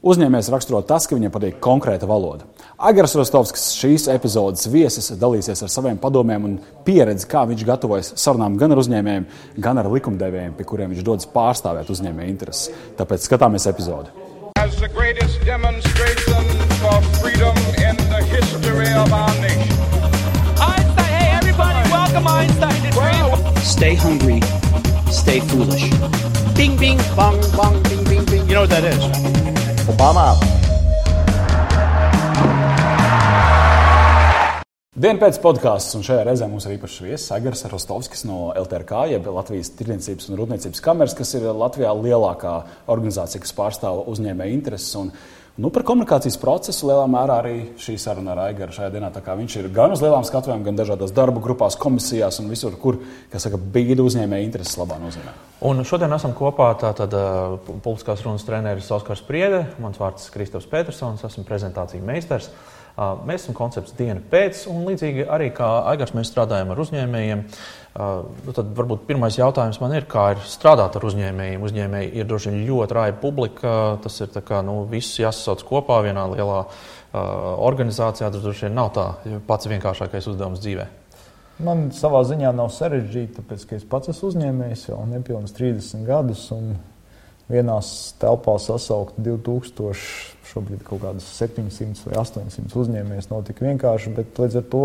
Uzņēmējs raksturo tas, ka viņam patīk konkrēta valoda. Agars Rostovskis šīs epizodes viesis dalīsies ar saviem padomiem un pieredzi, kā viņš gatavojas sarunām gan ar uzņēmējiem, gan ar likumdevējiem, pie kuriem viņš dodas pārstāvēt uzņēmēju intereses. Tāpēc skatāmies epizodi. Einstein, hey everybody, welcome Einstein to Dream. Stay hungry, stay foolish. Bing, bing, bong, bong, bing, bing, bing. You know what that is? Obama. Dienu pēc podkāstā, un šajā reizē mums ir īpašs viesis Agars Rostovskis no LTRK, jeb Latvijas Tirdzniecības un Rūpniecības kameras, kas ir Latvijā lielākā organizācija, kas pārstāv uzņēmēju intereses. Un, Nu, par komunikācijas procesu lielā mērā arī šī saruna ar Aigaru šajā dienā. Viņš ir gan uz lielām skatuvēm, gan dažādās darba grupās, komisijās un visur, kur saka, bīda uzņēmēja intereses labā nozīmē. Un šodien esam kopā tātad publiskās runas treneris Oskars Priede, mans vārds ir Kristofs Petersons, esmu prezentāciju meistars. Mēs esam koncepts diena pēc, un līdzīgi arī kā Aigars mēs strādājam ar uzņēmējiem. Nu, tad varbūt pirmais jautājums man ir, kā ir strādāt ar uzņēmējiem. Uzņēmēji ir droši vien ļoti rāja publika. Tas ir kā, nu, viss jāsasauc kopā vienā lielā organizācijā. Tas droši vien nav tā pats vienkāršākais uzdevums dzīvē. Man savā ziņā nav sarežģīti, tāpēc ka es pats esmu uzņēmējs jau nepilnīgi 30 gadus. Vienās telpās sasaukt 2000, šobrīd kaut kādas 700 vai 800 uzņēmējus nav tik vienkārši. Bet līdz ar to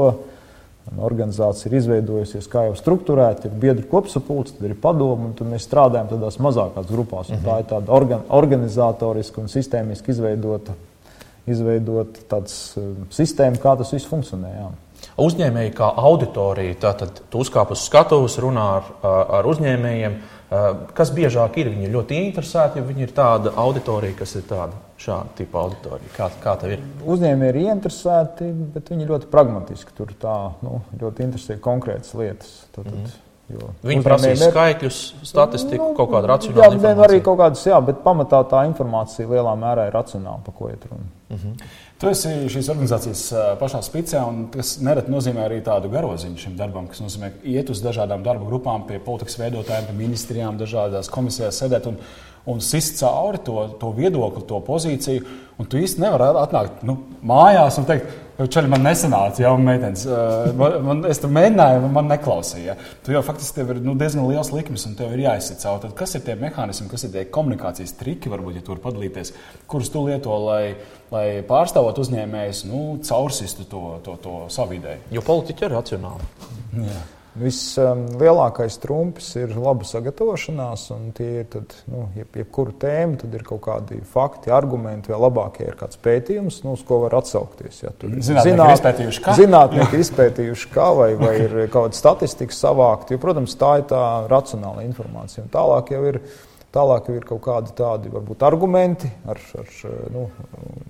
Organizācija ir izveidojusies kā jau struktūrēta, ir biedru kopsapulce, tad ir padoma, un tad mēs strādājam tādās mazākās grupās. -hmm. Tā ir tāda organ, organizatoriska un sistēmiski izveidota, izveidota tāds, uh, sistēma, kā tas viss funkcionē. Jā. Uzņēmēji kā auditorija, tātad tu uzkāp uz skatuves, runā ar, ar uzņēmējiem. Kas biežāk ir? Viņi ir ļoti interesēti, jo viņi ir tāda auditorija, kas ir tāda šāda tipa auditorija. Kā, kā tev ir? Uzņēmēji ir interesēti, bet viņi ir ļoti pragmatiski. Tur tā, nu, ļoti interesē konkrētas lietas. Tad, mm -hmm. Jo Viņi prasīs ir... skaitļus, statistiku, nu, kaut kādu racionālu jā, arī kaut kādas, jā, bet pamatā tā informācija lielā mērā ir racionāla, pa ko iet runa. -hmm. Tu esi šīs organizācijas pašā spicē, un tas nereti nozīmē arī tādu garoziņu šim darbam, kas nozīmē iet uz dažādām darba grupām, pie politikas veidotājiem, pie ministrijām, dažādās komisijās sēdēt un, un sist cauri to, to viedokli, to pozīciju. Un tu īsti nevari atnākt nu, mājās un teikt, Čaļi man nesanāca, jau meitenes. Man, man, es tur mēģināju, man neklausīja. Tu jau faktiski tev ir nu, diezgan liels likmes, un tev ir jāizsit cauri. Kas ir tie mehānismi, kas ir tie komunikācijas triki, varbūt, ja tur padalīties, kurus tu lieto, lai, lai pārstāvot uzņēmējus, nu, caursistu to, to, to savu ideju? Jo politiķi ir racionāli. Jā. Vislielākais trumpis ir laba sagatavošanās, un tie ir tad, nu, jeb, jebkura tēma, tad ir kaut kādi fakti, argumenti, vai labāk, ja ir kāds pētījums, nu, uz ko var atsaukties. Ja zinātnieki zināt, izpētījuši, kā, zinātnieki izpētījuši kā vai, vai ir kaut kāda statistika savākta, jo, protams, tā ir tā racionāla informācija. Un tālāk jau ir Tālāk ir kaut kādi tādi varbūt, argumenti, ar, ar, nu,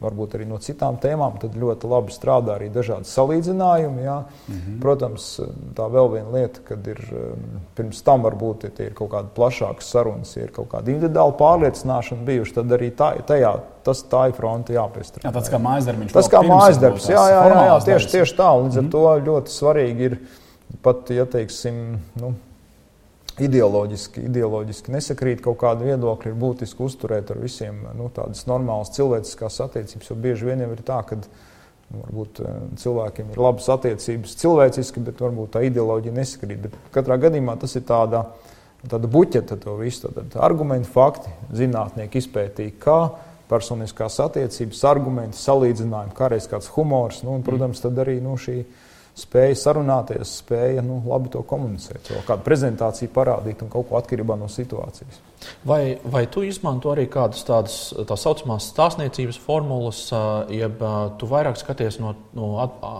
varbūt arī no citām tēmām. Tad ļoti labi strādā arī dažādi salīdzinājumi. Jā. Mm -hmm. Protams, tā vēl viena lieta, kad ir pirms tam varbūt ja ir kaut kāda plašāka sarunas, ja ir kaut kāda individuāla pārliecināšana bijuši, tad arī tā, tajā, tas tā ir fronte jāpiestrādā. Jā, tas kā mājas darbs. Tas kā mājas darbs, jā, jā, jā, jā, tieši, tieši tā. Līdz mm -hmm. ar to ļoti svarīgi ir pat, ja teiksim, nu, ideoloģiski, ideoloģiski nesakrīt kaut kāda viedokļa, ir būtiski uzturēt ar visiem nu, tādas normālas cilvēciskās attiecības. Jo bieži vien ir tā, ka nu, varbūt eh, cilvēkiem ir labas attiecības cilvēciski, bet varbūt tā ideoloģija nesakrīt. Bet katrā gadījumā tas ir tādā, tāda buķeta to visu. Tad argumenti, fakti, zinātnieki izpētīja, kā personiskās attiecības, argumenti, salīdzinājumi, kā arī kāds humors. Nu, un, protams, tad arī nu, šī spēja sarunāties, spēja nu, labi to komunicēt, jau kādu prezentāciju parādīt un kaut ko atkarībā no situācijas. Vai, vai tu izmanto arī kādas tādas tā saucamās stāstniecības formulas, jeb tu vairāk skaties no, no,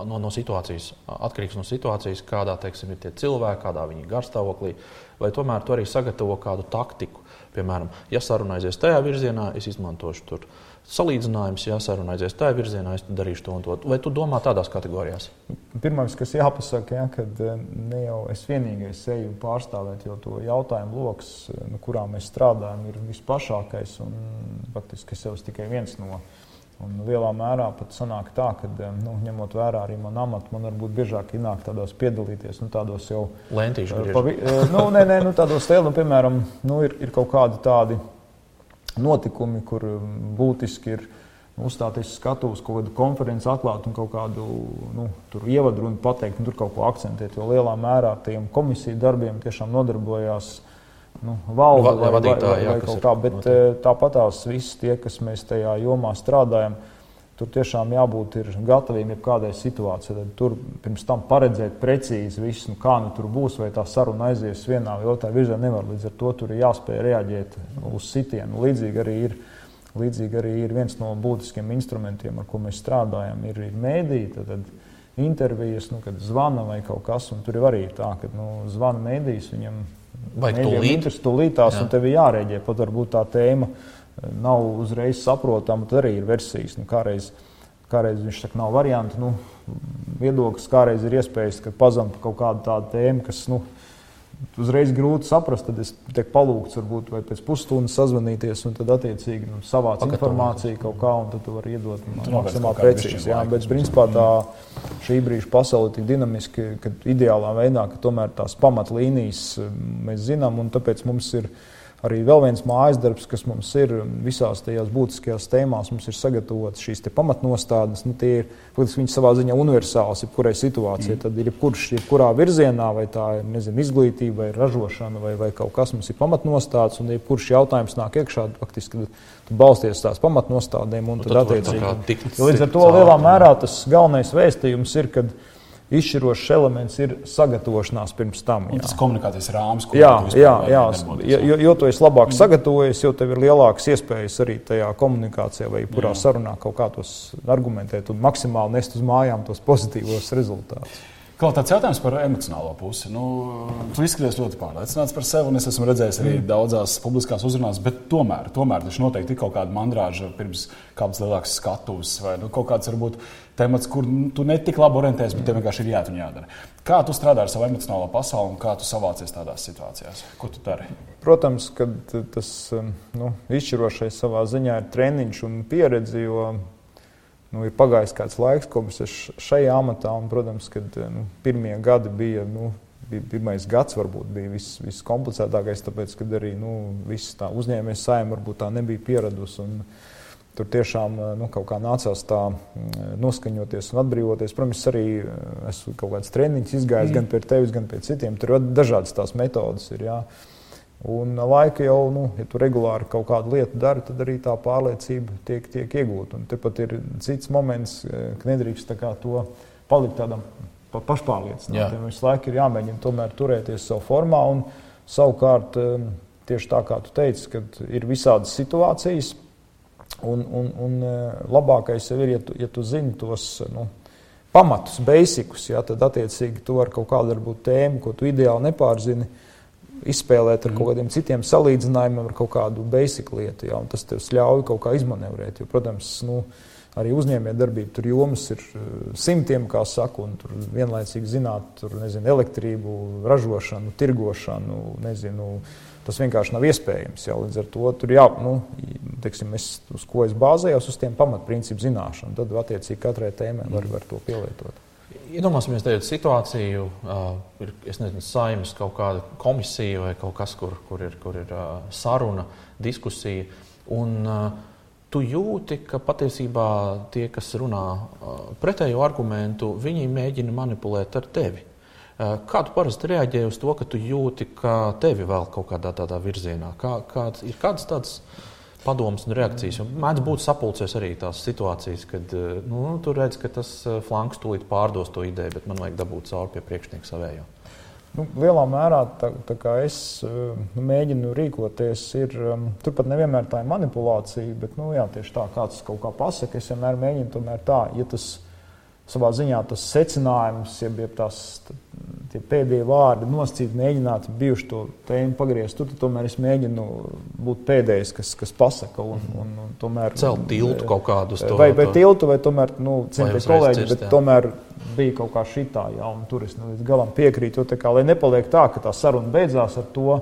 no, no situācijas, atkarīgs no situācijas, kādā teiksim, ir tie cilvēki, kādā viņi ir garstāvoklī, vai tomēr tu arī sagatavo kādu taktiku? Piemēram, ja saruna aizies tajā virzienā, es izmantošu tur salīdzinājums, ja saruna aizies tajā virzienā, es darīšu to un to. Vai tu domā tādās kategorijās? Pirmais, kas jāpasaka, ja, kad eh, ne jau es vienīgais eju pārstāvēt, jo to jautājumu lokus, eh, no kurā mēs strādājam, ir visplašākais. Faktiski es esmu tikai viens no. Un lielā mērā pat sanāk tā, ka, eh, nu, ņemot vērā arī manu amatu, man varbūt biežāk ienāk tādos piedalīties, nu, tādos jau lentīšu. Uh, nu, nē, nē, nu, tādos lieliem, nu, piemēram, nu, ir, ir kaut kādi tādi notikumi, kur būtiski ir uzstāties skatuves, kaut kādu konferenci atklāt un kaut kādu nu, ievadrunu pateikt, un tur kaut ko akcentēt. Jo lielā mērā tiem komisiju darbiem tiešām nodarbojās nu, valde vai, vadītāji, vai, vai, vai kaut kā. Bet notiek. Eh, tāpatās visi tie, kas mēs tajā jomā strādājam, tur tiešām jābūt gataviem jebkādai situācijai. Tad tur pirms tam paredzēt precīzi visu, nu, kā nu tur būs, vai tā saruna aizies vienā vai otrā virzienā. Nevar līdz ar to tur ir jāspēj reaģēt uz sitienu. Līdzīgi arī ir Līdzīgi arī ir viens no būtiskiem instrumentiem, ar ko mēs strādājam, ir, ir mēdīte. Tad, tad intervijas, nu, kad zvana vai kaut kas, un tur ir arī tā, ka nu, zvana mēdīs viņam. Vajag tūlīt. Tūlītās, un tev ir jārēģē. Pat varbūt tā tēma eh, nav uzreiz saprotama, tad arī ir versijas. Nu, kādreiz, kādreiz viņš saka, nav variantu, nu, viedoklis, kādreiz ir iespējas, ka pazemta kaut kāda tāda tēma, kas, nu, uzreiz grūti saprast. Tad es tiek palūgts, varbūt pēc pusstundas sazvanīties, un tad attiecīgi nu, savāc Pakat informāciju kaut kā, un tad tu vari iedot maksimāli precīzi. Jā, bet principā tā šī brīža pasaule ir tik dinamiska, ka ideālā veidā, ka tomēr tās pamatlīnijas mm, mēs zinām, un tāpēc mums ir arī vēl viens mājas darbs, kas mums ir visās tajās būtiskajās tēmās, mums ir sagatavotas šīs pamatnostādnes. Nu, tie ir viņas savā ziņā universāls, jebkurai situācijai. Mm. Tad ir jebkurš, jebkurā virzienā, vai tā ir nezinu, izglītība, vai ražošana, vai, vai kaut kas, mums ir pamatnostādes, un jebkurš jautājums nāk iekšā, faktiski tu balsties tās pamatnostādēm, un, un tad, tad attiecīgi. Līdz ar to lielā mērā tas galvenais vēstījums ir, kad izšķirošs elements ir sagatavošanās pirms tam. Jā. Tas komunikācijas rāmis, ko jā, jā, jā, jā, jo, jo tu esi labāk mm. sagatavojies, jo tev ir lielākas iespējas arī tajā komunikācijā vai kurā jā. sarunā kaut kā tos argumentēt un maksimāli nest uz mājām tos pozitīvos rezultātus. Kaut tāds jautājums par emocionālo pusi. Nu, tu izskaties ļoti pārliecināts par sevi, un es esmu redzējis arī mm. daudzās publiskās uzrunās, bet tomēr, tomēr taču noteikti ir kaut kāda mandrāža pirms kādas lielākas skatuves, vai nu, kaut kāds varbūt temats, kur tu ne tik labi orientējies, bet tev vienkārši ir jāiet un jādara. Kā tu strādā ar savu emocionālo pasauli un kā tu savācies tādās situācijās? Ko tu dari? Protams, ka tas nu, izšķirošais savā ziņā ir treniņš un pieredze. Nu, ir pagājis kāds laiks, kopš es šajā amatā, un, protams, kad nu, pirmie gadi bija. Nu, bija pirmais gads varbūt bija viss, viss komplicētākais, tāpēc, ka arī nu, viss tā uzņēmējs saima varbūt tā nebija pieradusi. Tur tiešām nu, kaut kā nācās tā mm, noskaņoties un atbrīvoties. Protams, arī esmu kaut kāds treniņš izgājis mm. gan pie tevis, gan pie citiem. Tur ir dažādas tās metodas. Ir, jā. Un laika jau, nu, ja tu regulāri kaut kādu lietu dari, tad arī tā pārliecība tiek, tiek iegūta. Un tepat ir cits moments, eh, ka nedrīkst to palikt tādam pa pašpārliecinātam. Visu laiku ir jāmēģina tomēr turēties savā formā. Un, savukārt, eh, tieši tā kā tu teici, kad ir visādas situācijas, un, un, un eh, labākais jau ir, ja tu, ja tu zini tos. Nu, Pamatus, basicus, ja, tad attiecīgi tu ar kaut kādu varbūt, tēmu, ko tu ideāli nepārzini, uh, izspēlēt ar mm. kaut kādiem citiem salīdzinājumiem, ar kaut kādu basic lietu. Ja, tas tev ļauj kaut kā izmanevrēt. Jo, protams, nu, arī uzņēmējdarbība tur jomas ir eh, simtiem, kā saka, un tur vienlaicīgi zināt, tur, nezinu, elektrību, ražošanu, tirgošanu. Nezinu, tas vienkārši nav iespējams. Ja, līdz ar to tur jā, nu, teiksim, es, uz ko es bāzējos, uz tiem pamatprincipu zināšanu. Tad, attiecīgi, katrai tēmai var, var to pielietot. Iedomāsimies tādu situāciju, uh, ir nezinu, saimnes kaut kāda komisija vai kaut kas, kur, kur ir, kur ir uh, saruna, diskusija. Un, uh, tu jūti, ka patiesībā tie, kas runā uh, pretējo argumentu, viņi mēģina manipulēt ar tevi. Uh, kā tu parasti reaģē uz to, ka tu jūti, ka tevi vēl kaut kādā tādā virzienā? Kā, kā, ir kādas tādas padomus un reakcijas. Un mēdz būt sapulcēs arī tās situācijas, kad eh, nu, tur redz, ka tas eh, flanks tūlīt pārdos to ideju, bet man vajag dabūt cauri pie priekšnieka savējo. Nu, lielā mērā tā, tā kā es eh, nu, mēģinu rīkoties, ir turpat nevienmēr tā ir manipulācija, bet nu, jā, tieši tā, kāds kaut kā pasakā, es vienmēr mēģinu tomēr tā, ja tas savā ziņā tas secinājums, ja, ja tās tie pēdējie vārdi nosacīt, mēģināt bijuši to tēmu pagriezt, tad tomēr es mēģinu būt pēdējais, kas, kas pasaka. Un, un, un tomēr, Celt tiltu kaut kādu uz to. Vai, vai tiltu, vai tomēr, nu, centīgi kolēģi, cirst, bet jā. tomēr bija kaut kā šitā, jā, un tur es nu, līdz galam piekrītu, jo tā kā, lai nepaliek tā, ka tā saruna beidzās ar to,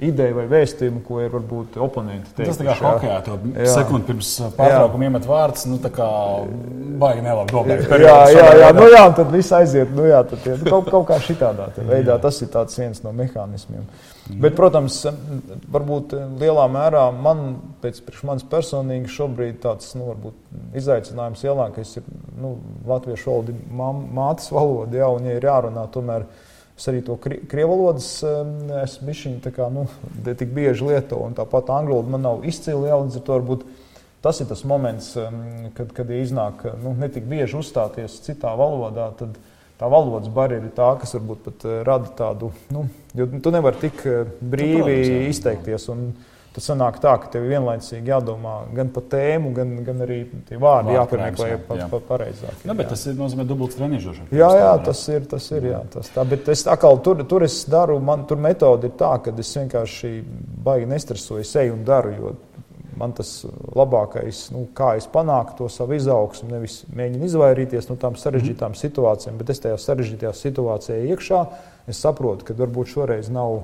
ideju vai vēstījumu, ko ir varbūt oponenti. Teikuši, tas tā kā hokeja, to sekundi pirms pārtraukuma iemet vārds, nu tā kā baigi nelabi dobēgt. Jā, jā, jā, nu jā, tad viss aiziet, nu jā, tad nu, kaut, kaut kā šitādā veidā tas ir tāds viens no mehānismiem. Bet, protams, varbūt lielā mērā man, pēc manis personīgi, šobrīd tāds nu, izaicinājums lielākais ir nu, latviešu valoda, mātes valoda, jā, un ja ir jārunā tomēr Es arī to krievu valodas esmu kā, nu, tik bieži lietoju, un tāpat angļu valoda man nav izcili jau līdz ar to varbūt. Tas ir tas moments, kad, kad iznāk nu, ne tik bieži uzstāties citā valodā, tad tā valodas barjera ir tā, kas varbūt pat eh, rada tādu, nu, jo tu nevari tik eh, brīvi nu, protams, jā. izteikties. Un, Tas sanāk tā, ka tev vienlaicīgi jādomā gan par tēmu, gan, gan arī tie vārdi jāpiemeklē pa, jā. pa, pareizāk. Nu, bet jā. tas ir nozīmē dubultas trenižošana. Jā, jā, tas ir, tas ir, jā, tas tā. Bet es atkal tur, tur es daru, man tur metode ir tā, ka es vienkārši baigi nestresoju, eju un daru, jo man tas labākais, nu, kā es panāku to savu izaugsmu, nevis mēģinu izvairīties no tām sarežģītām mm. situācijām, bet es tajā sarežģītajā situācijā iekšā, es saprotu, ka varbūt šoreiz nav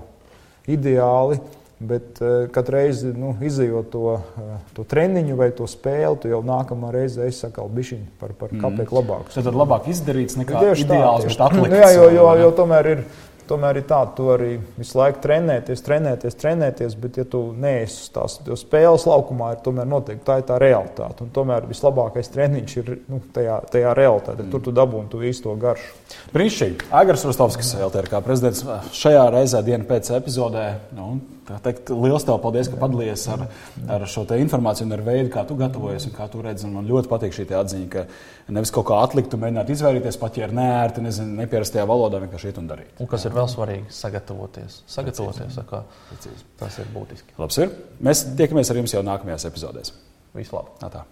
ideāli, Bet uh, katru reizi nu, izjūt to, uh, to treniņu vai to spēli, tu jau nākamā reize esi atkal bišķiņ par, par mm. kāpēc labāk. Tas ir labāk izdarīts nekā tieši ideāls, bet atlikts. Jā, jo, jo, jo tomēr ir. Tomēr ir tā, tu arī visu laiku trenēties, trenēties, trenēties, bet, ja tu neesi tās spēles laukumā, ir tomēr noteikti tā ir tā realitāte. Un tomēr vislabākais treniņš ir nu, tajā, tajā realitātē. Mm. Tur tu dabūni to īsto garšu. Brīnišķīgi. Agars Rostovskis, LTRK prezidents, šajā reizē dienu pēc epizodē. Nu, Teikt, liels tev paldies, ka padalījies ar, ar šo informāciju un ar veidu, kā tu gatavojies un kā tu redzi. Man ļoti patīk šī atziņa, ka nevis kaut kā atlikt, mēģināt izvairīties pat, ja ir nērti, nezinu, nepierastajā valodā vienkārši iet un darīt. Un kas ir vēl svarīgi, sagatavoties. Sagatavoties, kā, tas ir būtiski. Labs ir. Mēs tiekamies ar jums jau nākamajās epizodēs. Tā.